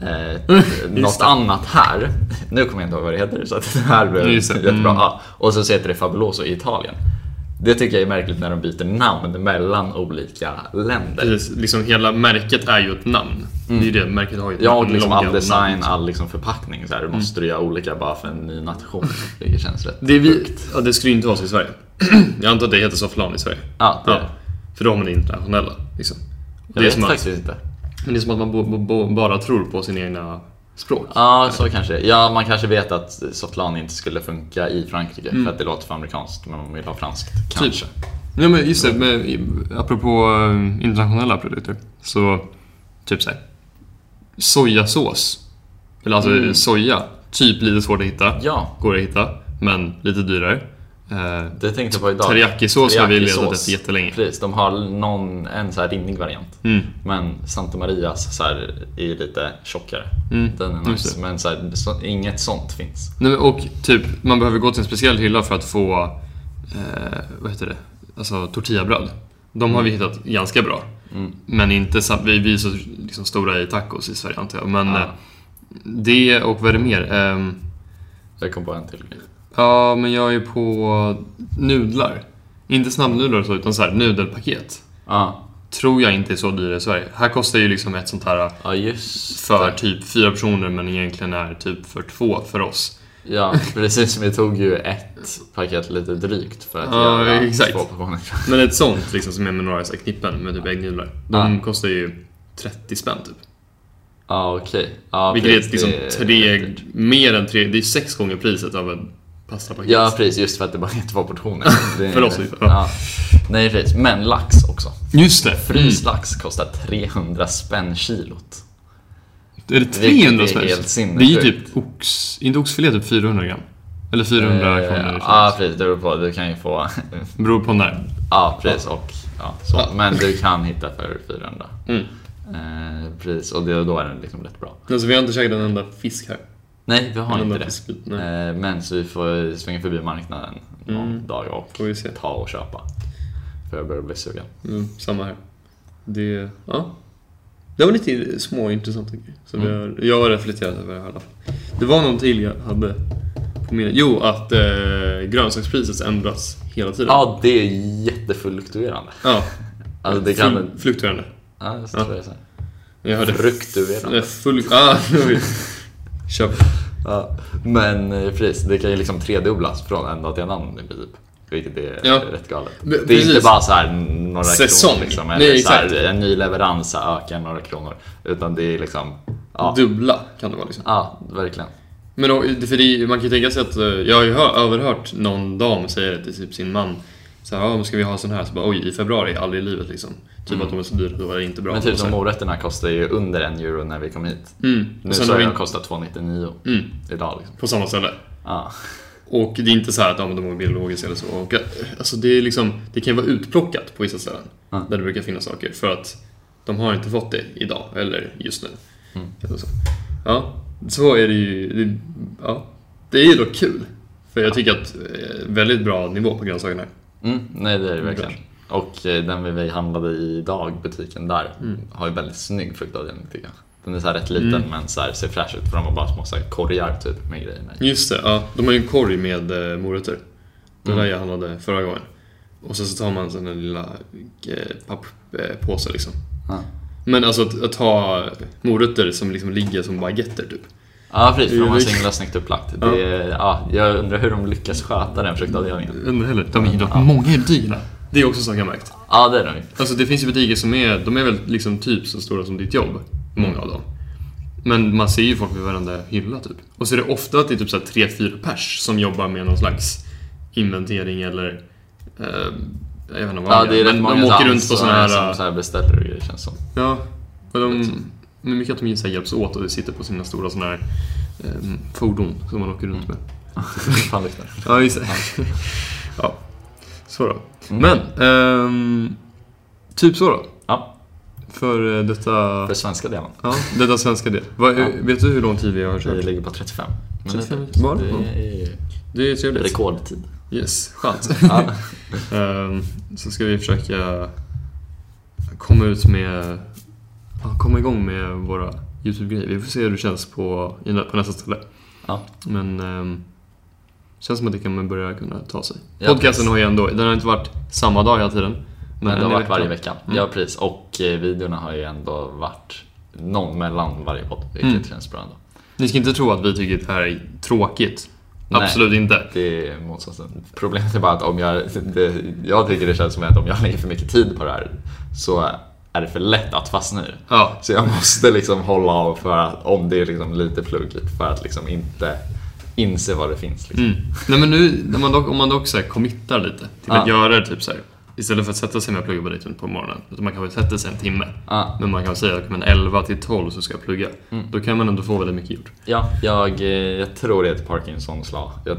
eh, något det. annat här. Nu kommer jag inte ihåg vad det heter, så att det här det. jättebra. Mm. Ja, och så heter det Fabuloso i Italien. Det tycker jag är märkligt när de byter namn mellan olika länder. Precis, liksom hela märket är ju ett namn. Det är ju det, märket har ju ett Ja, och liksom all design, namn. all liksom förpackning så här, måste du göra olika bara för en ny nation. Vilket känns rätt Det, är vi, ja, det skulle ju inte vara så i Sverige. Jag antar att det heter Softlan i Sverige. Ja, det är Ja, det. för då har man det internationella. Liksom. Jag Det är, vet som att, faktiskt inte. Men det är som att man bara tror på sina egna språk. Ja, så kanske Ja, man kanske vet att Softlan inte skulle funka i Frankrike Mm. för att det låter för amerikanskt, men man vill ha franskt. Typ. Kanske. Ja men just det, med, apropå eh, internationella produkter. Så, typ såhär. Sojasås. Eller alltså Mm. soja. Typ lite svårt att hitta. Ja, Går att hitta, men lite dyrare. Eh, det tänkte jag på idag. Teriyaki-sås har vi letat efter jättelänge. Precis, de har någon, en så här rinnig variant. Mm. Men Santa Marias så här, är ju lite tjockare. Mm, Den är nice. Men så här, så, inget sånt finns. Nej, och typ, man behöver gå till en speciell hylla för att få eh, vad heter det? Alltså tortillabröd. De har vi hittat ganska bra. Mm. Men inte vi, vi är så liksom stora i tacos i Sverige antar jag. Men Ja. eh, det och vad är det mer? Ehm, Jag kom på en till. Ja, men jag är på nudlar. Inte snabbnudlar så, utan så här, nudelpaket. Ja, Tror jag inte är så dyra i Sverige. Här kostar ju liksom ett sånt här just för typ fyra personer men egentligen är typ för två för oss. Ja, precis. Vi tog ju ett paket lite drygt för att Ja, göra exakt. två portioner. Men ett sånt liksom som är med några så knippen med typ äggnudlar. De Ja. kostar ju 30 spänn typ. Ja, okej. Ja, Vilket är liksom är tre, dyrt. mer än tre, det är sex gånger priset av en pastapaket. Ja, precis. Just för att det bara är två portioner. Det är- För oss, ja. ja. Nej, precis. Men lax också. Just det! Fryst lax kostar 300 spänn kilot. Är det 300 Vilket är spänn? helt Det är ju sinnessjukt. typ ox, inte oxfilé typ 400 gram. Eller 400 Eh, kronor. Ja, precis. Det beror på. Du kan ju få... Beror på när. Ja, precis. Och ja, så. Ja. Men du kan hitta för 400. Mm. Eh, precis. Och det, då är den liksom rätt bra. Alltså vi har inte käkat en enda fisk här. Nej, vi har inte det. Nej. Eh, Men så vi får svänga förbi marknaden någon Mm. dag och ta och köpa. För jag börjar bli sugen. Mm, samma här. Det, ja. Det var lite små intressanta grejer. Som Mm. jag, jag har reflekterat över i alla fall. Det var någon till jag hade på minnet. Jo, att eh, grönsakspriset ändras hela tiden. Ja, det är jättefluktuerande. Ja. Alltså det kan... Fl- fluktuerande. Ja, det Ja. jag så. Jag hörde... Fruktuerande. Full... Ah, Köp. Ja. Men eh, precis, det kan ju liksom tredubblas från en dag till en annan i princip. Vilket är Ja. rätt galet. Det är precis. inte bara så här några Säsong. kronor liksom, Nej, eller så här, en ny leverans ökar några kronor. Utan det är liksom, ja, Dubbla kan det vara liksom. ja verkligen. Men då, för det, man kan ju tänka sig att, eh, jag har ju hör, överhört någon dam säga det till typ sin man. Så här, ja, ska vi ha sån här? Så bara, oj, i februari, aldrig i livet liksom. Typ Mm. att de är så dyra, då är det inte bra. Men typ de morötterna kostar ju under en euro när vi kom hit. Mm. Nu så har vi de kostat 2,99 mm, idag liksom. på samma ställe. Ja. Och det är inte så här att ja, de är biologiska eller så. Och, eh, alltså, det, är liksom, det kan ju vara utplockat på vissa ställen. Ja. Där det brukar finnas saker. För att de har inte fått det idag, eller just nu. Mm. Så. Ja, så är det ju. Det, ja, det är ju dock kul. För jag tycker att eh, väldigt bra nivå på grönsakerna. Mm, nej det är det verkligen. Bra. Och eh, den vi handlade i idag, butiken där, Mm. har ju väldigt snygg fruktavdelning tycker jag. Den är så rätt liten Mm. men så här, ser fräsch ut för de har bara små så här, korgar typ med grejerna. Just det, ja. De har ju en korg med eh, morötter. Det var Mm. där jag handlade förra gången. Och sen så tar man sån där lilla eh, papppåse liksom. Ja. Men alltså att, att ha morötter som liksom ligger som baguetter typ. Ja precis, för de har Det så är- himla snyggt upplagt. Ja. Det är, ja, jag undrar hur de lyckas sköta den fruktavdelningen. Undrar heller. De är ju dock Ja. många i butikerna. Det är också så jag har märkt. Ja det är de. Alltså det finns ju butiker som är, de är väl liksom typ så stora som ditt jobb. Många av dem. Men man ser ju folk vid varenda hylla typ. Och så är det ofta att det är typ så här tre, fyra pers som jobbar med någon slags inventering eller eh, jag vet inte vad Ja de det är Men de åker runt på såna här... som så här beställer och grejer känns som. Ja. Och de, Liksom. Men mycket att de så här hjälps åt och sitter på sina stora såna här eh, fordon som man åker runt med. Fan luktar det. Ja, just det. ja, så då. Mm. Men, ehm, typ så då. Ja, För eh, detta, för svenska delen. ja, detta svenska del. Vad, Ja. Vet du hur lång tid vi har Vi kört? ligger på 35 35 minuter. var det? Är Det är trevligt. rekordtid. Yes, skönt. Ehm, så ska vi försöka komma ut med, ja, komma igång med våra YouTube-grejer. Vi får se hur det känns på, på nästa ställe. Ja. Men um, känns som att det kan börja kunna ta sig. Ja, Podcasten har ju ändå, den har inte varit samma dag hela tiden. Men det en har varit varje vecka. Mm. Ja, precis. Och eh, videorna har ju ändå varit någon mellan varje podd, vilket Mm. känns bra ändå. Ni ska inte tro att vi tycker att det här är tråkigt. Nej. Absolut inte. Det är motsatsen. Problemet är bara att om jag, det, jag tycker det känns som att om jag lägger för mycket tid på det här så är det för lätt att fastna i. Ja, Så jag måste liksom hålla av för att, om det är liksom lite pluggigt, för att liksom inte inse vad det finns. Liksom. Mm. Nej men nu, när man dock, om man dock så här committar lite till Ja. att göra det typ så här. Istället för att sätta sig med att plugga på datorn på morgonen. Utan man kan väl sätta sig en timme. Ja, Men man kan säga att men 11 till 12 så ska jag plugga. Mm. Då kan man ändå få väldigt mycket gjort. ja jag, eh, jag tror det är ett Parkinsons lag. Jag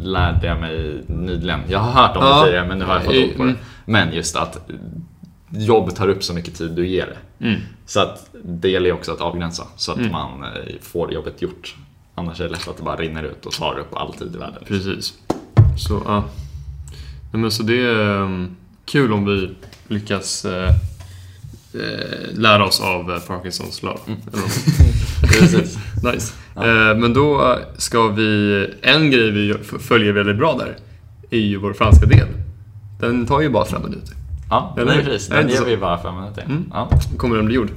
lärde jag mig nyligen. Jag har hört om Ja. det tidigare, men nu har jag fått ord på det. Mm. Men just att jobb tar upp så mycket tid du ger det. Mm. Så att det gäller ju också att avgränsa så att Mm. man eh, får jobbet gjort. Annars är det lätt att det bara rinner ut och tar upp all tid i världen. Precis. Så ja. Men så det är ehm, kul om vi lyckas eh, eh, lära oss av Parkinsons lag. Något. Precis. nice. Eh, men då ska vi... En grej vi följer väldigt bra där är ju vår franska del. Den tar ju bara fem minuter. Ja, Eller nej, precis. Den ger vi bara fem minuter. Mm. Ja. Kommer den bli gjord.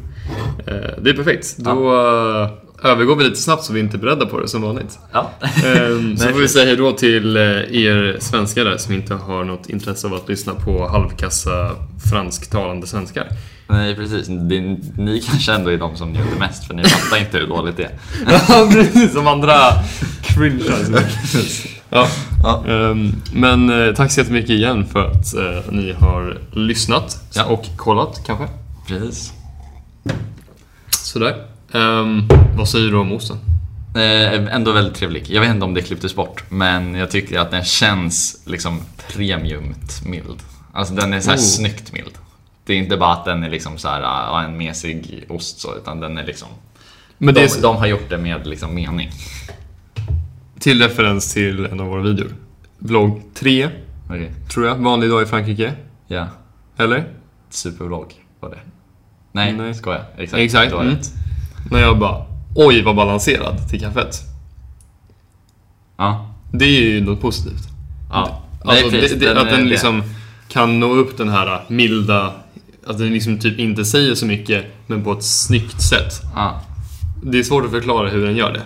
Eh, det är perfekt. Då eh, övergår vi lite snabbt så vi inte är beredda på det som vanligt. Ja. Ehm, så får vi säga hej då till eh, er svenskar där som inte har något intresse av att lyssna på halvkassa fransktalande svenskar. Nej, precis. Det, ni kanske ändå är de som njuter mest, för ni fattar inte hur dåligt det är. Ja, precis. Som andra cringear. ja. Ja. Ehm, men eh, tack så jättemycket igen för att eh, ni har lyssnat Ja. och kollat kanske. Precis. Sådär. Ehm, vad säger du om osten? Eh, ändå väldigt trevlig. Jag vet inte om det klipptes bort, men jag tycker att den känns liksom premiumt mild. Alltså den är så här Oh. snyggt mild. Det är inte bara att den är liksom så här, ah, en mesig ost så, utan den är liksom... Men De, det är de har gjort det med liksom mening. Till referens till en av våra videor. Vlogg 3, Okej. tror jag. Vanlig dag i Frankrike. Ja, Eller? supervlogg var det. Nej, Nej. skojar. Exakt. Exakt, Det mm. När jag bara, oj vad balanserad till kaffet. Ja. Det är ju något positivt. ja. Alltså, Nej, precis. det, det, att är den det. liksom kan nå upp den här milda, att den liksom typ inte säger så mycket, men på ett snyggt sätt. Ja. Det är svårt att förklara hur den gör det.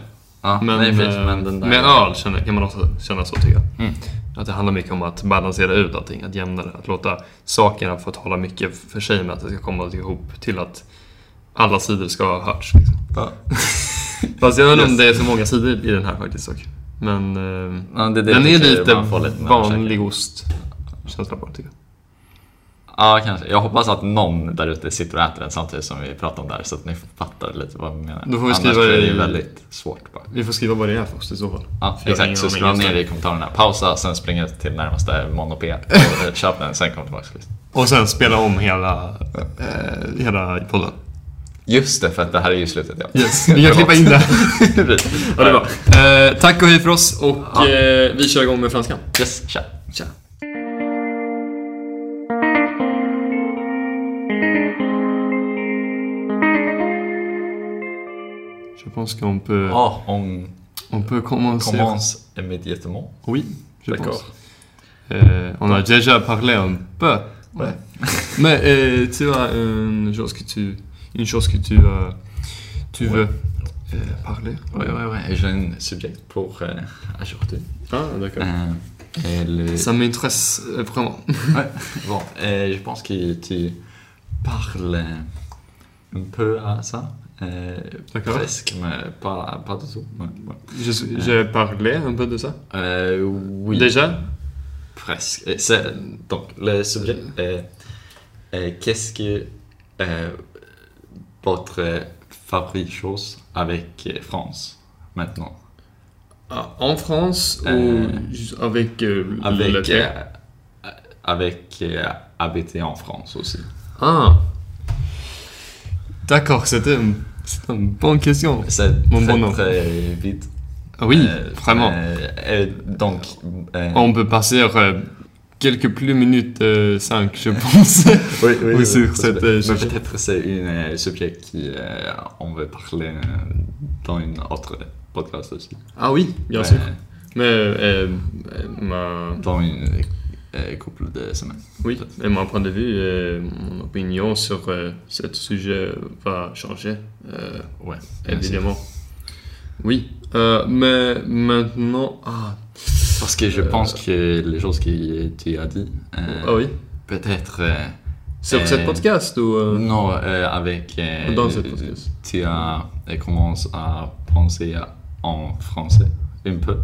Ja, Men, nej, precis, eh, men den där... med öl känner, kan man också känna så tycker jag. Mm. Att det handlar mycket om att balansera ut allting, att jämna det. Att låta sakerna få tala mycket för sig med att det ska komma ihop till att alla sidor ska ha hörts. Liksom. Ja. Fast jag vet inte om det är så många sidor i den här faktiskt dock. Men eh, Ja, det, det den är lite lite vanlig käkar. ost känsla på tycker jag. Ja, kanske. Jag hoppas att någon där ute sitter och äter den samtidigt som vi pratar om det här så att ni fattar lite vad vi menar. Då får vi Annars skriva är det i- ju väldigt svårt bara. Vi får skriva vad det är för ost i så fall. Ja, För exakt. Så skriv ner det i kommentarerna. Pausa, sen springa till närmaste Monopé och köp den, sen kom tillbaka. Och sen spela om hela, eh, hela podden. Just det, för att det här är ju slutet. Ja. Yes, vi kan klippa in det. Ja, det är bra. Eh, tack och hej för oss och Ja. eh, vi kör igång med franskan. Yes, tja. Pense qu'on peut, Ja, on on peut commencer. commence immédiatement. Oui, je D'accord. Euh, on a déjà parlé un peu. Ouais. Mais euh, tu as une chose que tu, une chose que tu, euh, tu veux parler. Ouais, ouais, ouais. J'ai un sujet pour aujourd'hui. Ah, d'accord. Le- Ça m'intéresse vraiment. Ouais. Bon, je pense que tu parles un peu à ça. Euh, D'accord. presque, mais pas, pas du tout. Ouais, ouais. Je- J'ai parlé un peu de ça. Euh, oui. Déjà? Presque. Donc, le sujet est euh, qu'est-ce que euh, votre favorite chose avec euh, France maintenant? Ah, En France Euh, ou avec euh, Avec, euh, avec euh, habiter en France aussi. Ah D'accord, c'était une, bonne question. C'est Mon très, bon très vite. Ah oui, Euh, vraiment. euh, et donc, euh, On peut passer euh, quelques plus minutes 5, je pense. oui, oui, oui, sur cette, euh, peut-être c'est euh, sujet qui euh, on veut parler euh, dans une autre podcast aussi. ah oui, bien Ouais, sûr. Mais euh, euh, ma, Dans une euh, couple de semaines. oui, et mon point de vue, euh, mon opinion sur euh, ce sujet va changer, euh, Ouais. évidemment. Oui, euh, mais maintenant... Ah, Parce que je Euh, pense que les choses que tu as dit, euh, ah oui peut-être. euh, Sur Euh, cette podcast ou... euh, Non, euh, avec. euh, Dans cette podcast. Tu as euh, commencé à penser en français un peu.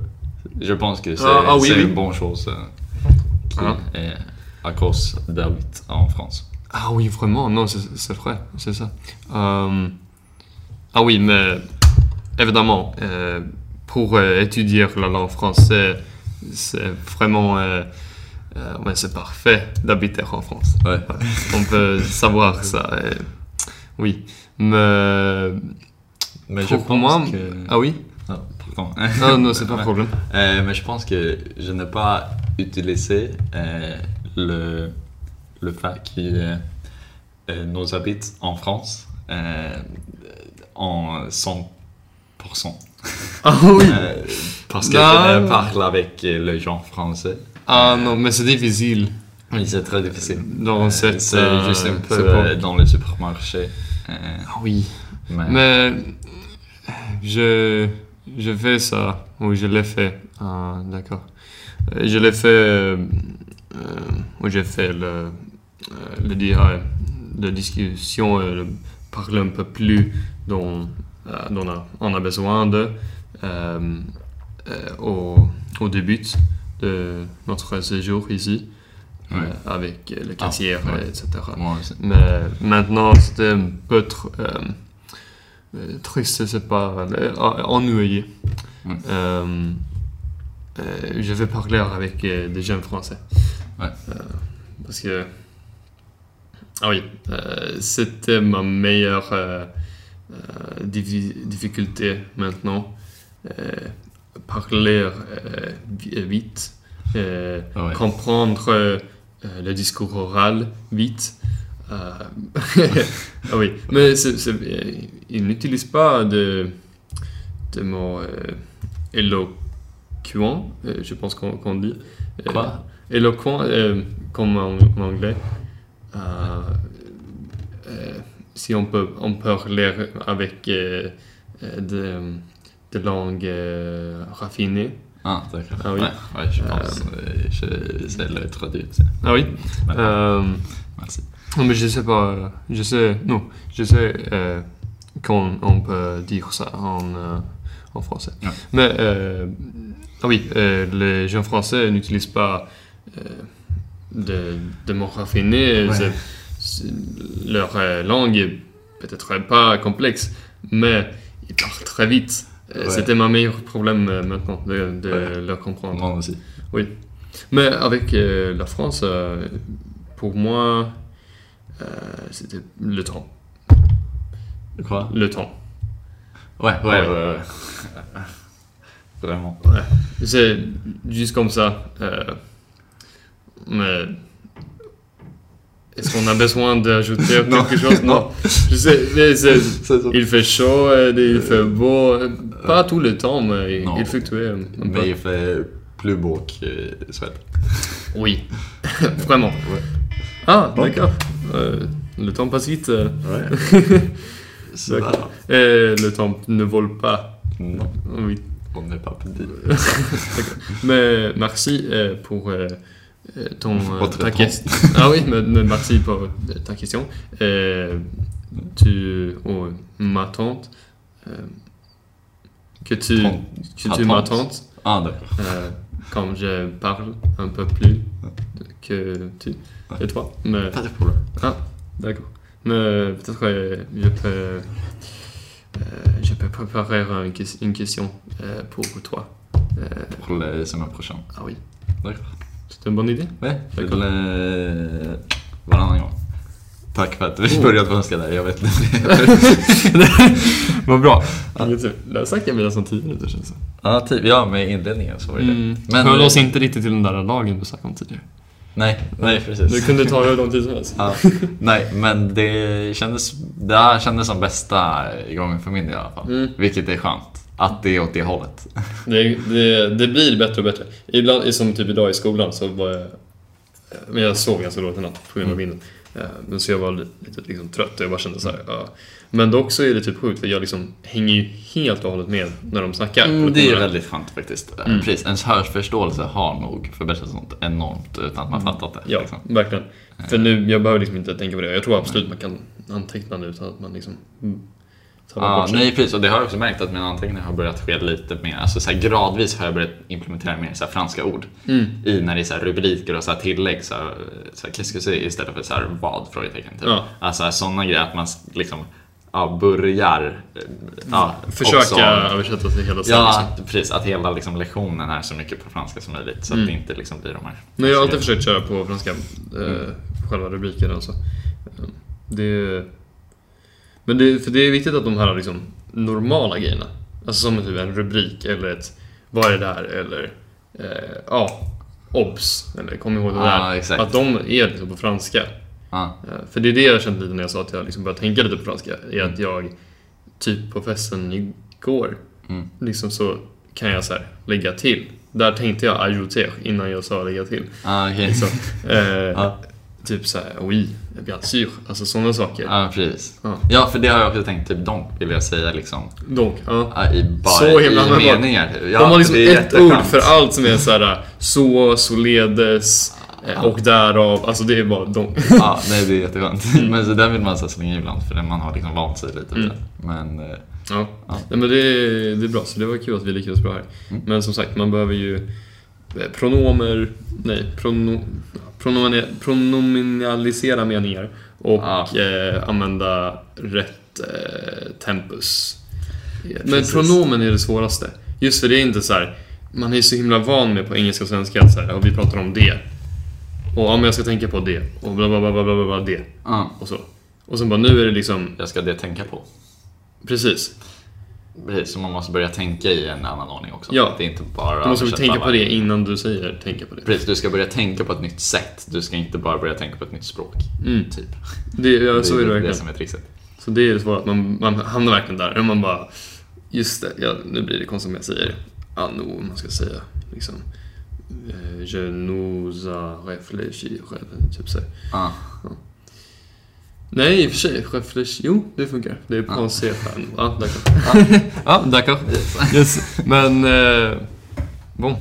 Je pense que c'est Ah, ah oui, c'est oui. une bonne chose euh, qui Ah. est à cause d'habiter en France. Ah oui, vraiment, non, c'est vrai, c'est ça. Euh, ah oui, mais évidemment, euh, pour euh, étudier la langue française, c'est vraiment... ouais, c'est parfait d'habiter en France. Ouais. On peut savoir ça. oui, mais... Mais Pour- pour moi, que... Ah oui? Ah. Non, non, c'est pas un problème. Mais je pense que je n'ai pas utiliser euh, le, le fait que euh, euh, nous habitons en France en 100%. Ah oui parce que Non. je parle avec les gens français. Ah non, mais c'est difficile. Oui, c'est très difficile. Dans Euh, cette, c'est euh, juste un peu euh, dans le supermarché. Ah oui. mais, Mais je, je fais ça, ou je l'ai fait. Ah, d'accord. Euh, Je l'ai fait, euh, euh, j'ai fait le, euh, le la discussion, le- parler un peu plus dont, dont on, a, besoin de au, au début de notre séjour ici, euh, Ouais. avec le caissière, ouais. etc. moi aussi. Mais maintenant, c'était un peu euh, triste, c'est pas ennuyé. Euh, je vais parler avec euh, des jeunes français. Ouais. Euh, parce que. Ah oui, c'était ma meilleure difficulté maintenant. Parler vi- vite, Ouais. comprendre le discours oral vite. Ah oui, mais il n'utilise pas de, de mots euh, éloquents, euh, je pense qu'on qu'on dit. Euh, Quoi? Éloquent, euh, comme en, en anglais. Si on peut, on peut lire avec de, de langue raffinée. Ah, d'accord. Ah oui. Ouais, ouais, je pense. euh, je le traduire. Ah oui? Euh, Merci. Non, mais je sais pas. Je sais. Non, je sais euh, qu'on on peut dire ça en, en français. Ouais. Mais ah oui, euh, les gens français n'utilisent pas euh, de, de mots raffinés. Ouais. C'est- leur euh, langue est peut-être pas complexe, mais ils parlent très vite. Euh, Ouais. C'était mon meilleur problème euh, maintenant de, de Ouais. leur comprendre. Moi aussi. Mais avec euh, la France, euh, pour moi, euh, c'était le temps. Quoi? Le temps. Ouais, ouais, Ouais. ouais. ouais. Vraiment. C'est juste comme ça. euh, mais est-ce qu'on a besoin d'ajouter quelque chose? Non. Je sais, mais c'est- il fait chaud, euh, il fait beau. euh, Pas tout le temps, mais Non. il fluctue un, peu. Mais il fait plus beau que Suède. Oui, vraiment. Ouais. Ah, Bon. d'accord. Euh, le temps passe vite. euh, Ouais. Et le temps ne vole pas. Non, Oui. On n'est pas petit. Mais merci euh, pour euh, euh, ton euh, ta question. Ah oui, mais, mais merci pour euh, ta question. Euh, tu, oh, ma tante, euh, que tu, que tu tante? m'attends Ah, d'accord. euh, quand je parle un peu plus que tu et toi. Mais, Pas de problème. ah, d'accord. Mais peut-être euh, je peux, euh, je peux préparer un ques- une question euh, pour toi. Euh, Pour la semaine prochaine. ah oui, D'accord. c'est une bonne idée. Ouais, D'accord. till eh, varannan gång. Tack för att vi började på svenska där, jag vet inte. Vad bra. Det har sagt jag medan som tio minuter känns det ja, typ, ja, med inledningen så var det mm. det. Men, Höll eh, oss inte riktigt till den där lagen du snackade om tidigare. Nej, nej precis. Du kunde ta hur lång tid som helst. Ja, nej, men det kändes, det här kändes som bästa gången för min del i alla fall. Mm. Vilket är skönt. Att det är åt det hållet. Det, det, det blir bättre och bättre. Ibland, som typ idag i skolan så var jag... Men jag sov ganska dåligt i natt på grund av vinden. Eh, Men så jag var lite, liksom trött och jag bara kände så här, ja. Men dock så är det typ sjukt för jag liksom hänger ju helt och hållet med när de snackar. Mm, det är väldigt skönt faktiskt. Mm. Precis, ens hörsförståelse har nog förbättrats något enormt utan att man fattat det. Ja, Liksom. verkligen. För nu, jag behöver liksom inte tänka på det. Jag tror absolut man kan anteckna nu utan att man liksom... Mm, Ja, sig. nej precis, och det har jag också märkt att mina anteckningar har börjat ske lite mer, alltså så gradvis har jag börjat implementera mer så franska ord Mm. i när det är så rubriker och så här, tillägg, så här, så här, istället för så här, vad? Frågetecken. Typ. Ja. Alltså sådana grejer, att man liksom ja, börjar eh, ja, Försöka också- översätta till hela sidan. Ja, Liksom. precis. Att hela liksom, lektionen är så mycket på franska som möjligt. Så Mm. att det inte liksom, blir de här... Men jag har alltid försökt köra på franska, eh, själva rubriken alltså. Det, men det, för det är viktigt att de här liksom, normala grejerna, alltså som typ en rubrik eller ett vad är det där eller eh, ja, obs, eller kom ihåg det Ja, där. exakt. Att de är liksom på franska. Ja. Eh, För det är det jag kände lite när jag sa att jag liksom började tänka lite på franska. Är att jag, typ på festen igår, Mm. liksom så kan jag så här lägga till. Där tänkte jag ajouter innan jag sa lägga till. Ja, okej. Liksom. Eh, Ja. Typ såhär, oui, bien sûr. Alltså sådana saker. Ja, precis. Ja. Ja, för det har jag också tänkt, typ donk vill jag säga liksom. Donc, ja. Ja, I bara Så himla i meningar. Ja, De har liksom ett ord för allt som är såhär så, således eh, och därav. Alltså det är bara donc. Ja, nej det är jätteskönt. Men så den vill man så slänga ibland för man har liksom vant sig lite Mm. Men eh, Ja, Ja. Nej, men det, är- det är bra. Så det var kul att vi lyckades bra här. Mm. Men som sagt, man behöver ju eh, pronomer, nej, prono, pronomine, pronominalisera meningar och Ja. eh, använda rätt eh, tempus. Men Precis. pronomen är det svåraste. Just för det är inte så här. man är så himla van med på engelska och svenska att så här, och vi pratar om det. Och om jag ska tänka på det och bla bla bla bla bla, bla, det ja, och så. Och sen bara nu är det liksom, jag ska det tänka på. precis. Precis, så man måste börja tänka i en annan ordning också. Ja. Det är inte bara Du måste tänka på det innan du säger tänka på det. Precis, du ska börja tänka på ett nytt sätt. Du ska inte bara börja tänka på ett nytt språk. Mm. Typ. Det, ja, så är det det som är trixet. Så det är det svåra, att man, man hamnar verkligen där. Och man bara, just det, ja, nu blir det konstigt om jag säger anno, man ska säga liksom. eh, Je nous a réfléchi, typ så. här. Ja. Nej, i och för sig, réfléchi, jo, det funkar. Det är Ja. pensé fan. Ja, d'accord. Ja, d'accord. Yes. Men, eh, bon.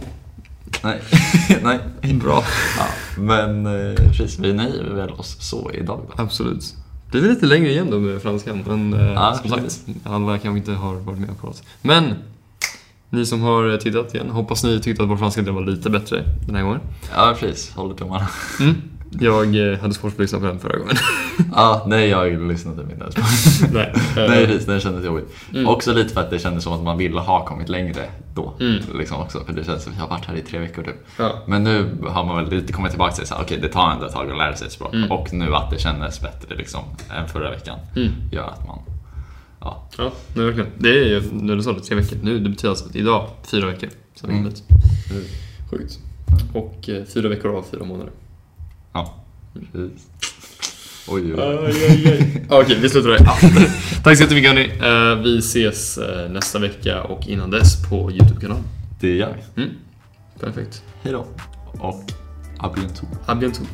Nej, nej, bra. Ja, men eh, precis, vi nöjer väl oss så idag då. Absolut. Det blir lite längre igen då med franskan, men eh, Ja, som sagt, alla kanske inte har varit med och kollat. Men, ni som har tittat igen, hoppas ni tyckte att vår franska del var lite bättre den här gången. Ja, precis. Håller tummarna. Mm. Jag eh, hade svårt att lyssna på den förra gången. Ja, nej, jag lyssnade inte ens på Nej. Nej, precis. Den kändes jobbig. Mm. Också lite för att det kändes som att man ville ha kommit längre då. Mm. Liksom också, för det känns som att vi har varit här i tre veckor typ. Ja. Men nu har man väl lite kommit tillbaka till här, okej det tar ändå ett tag att lära sig ett språk. Mm. Och nu att det kändes bättre liksom än förra veckan Mm. gör att man, ja. Ja, nej, verkligen. Det är ju, när du sa det, tre veckor. Nu, det betyder alltså att idag, fyra veckor. Är Mm. mm. Sjukt. Och eh, fyra veckor av fyra månader. Ja. Precis. Oj, oj, oj. Okej, vi slutar där. Tack så jättemycket hörni. Eh, Vi ses eh, nästa vecka och innan dess på YouTube-kanalen. Det gör vi. Mm. Perfekt. Hej då. Och à bientôt. À bientôt.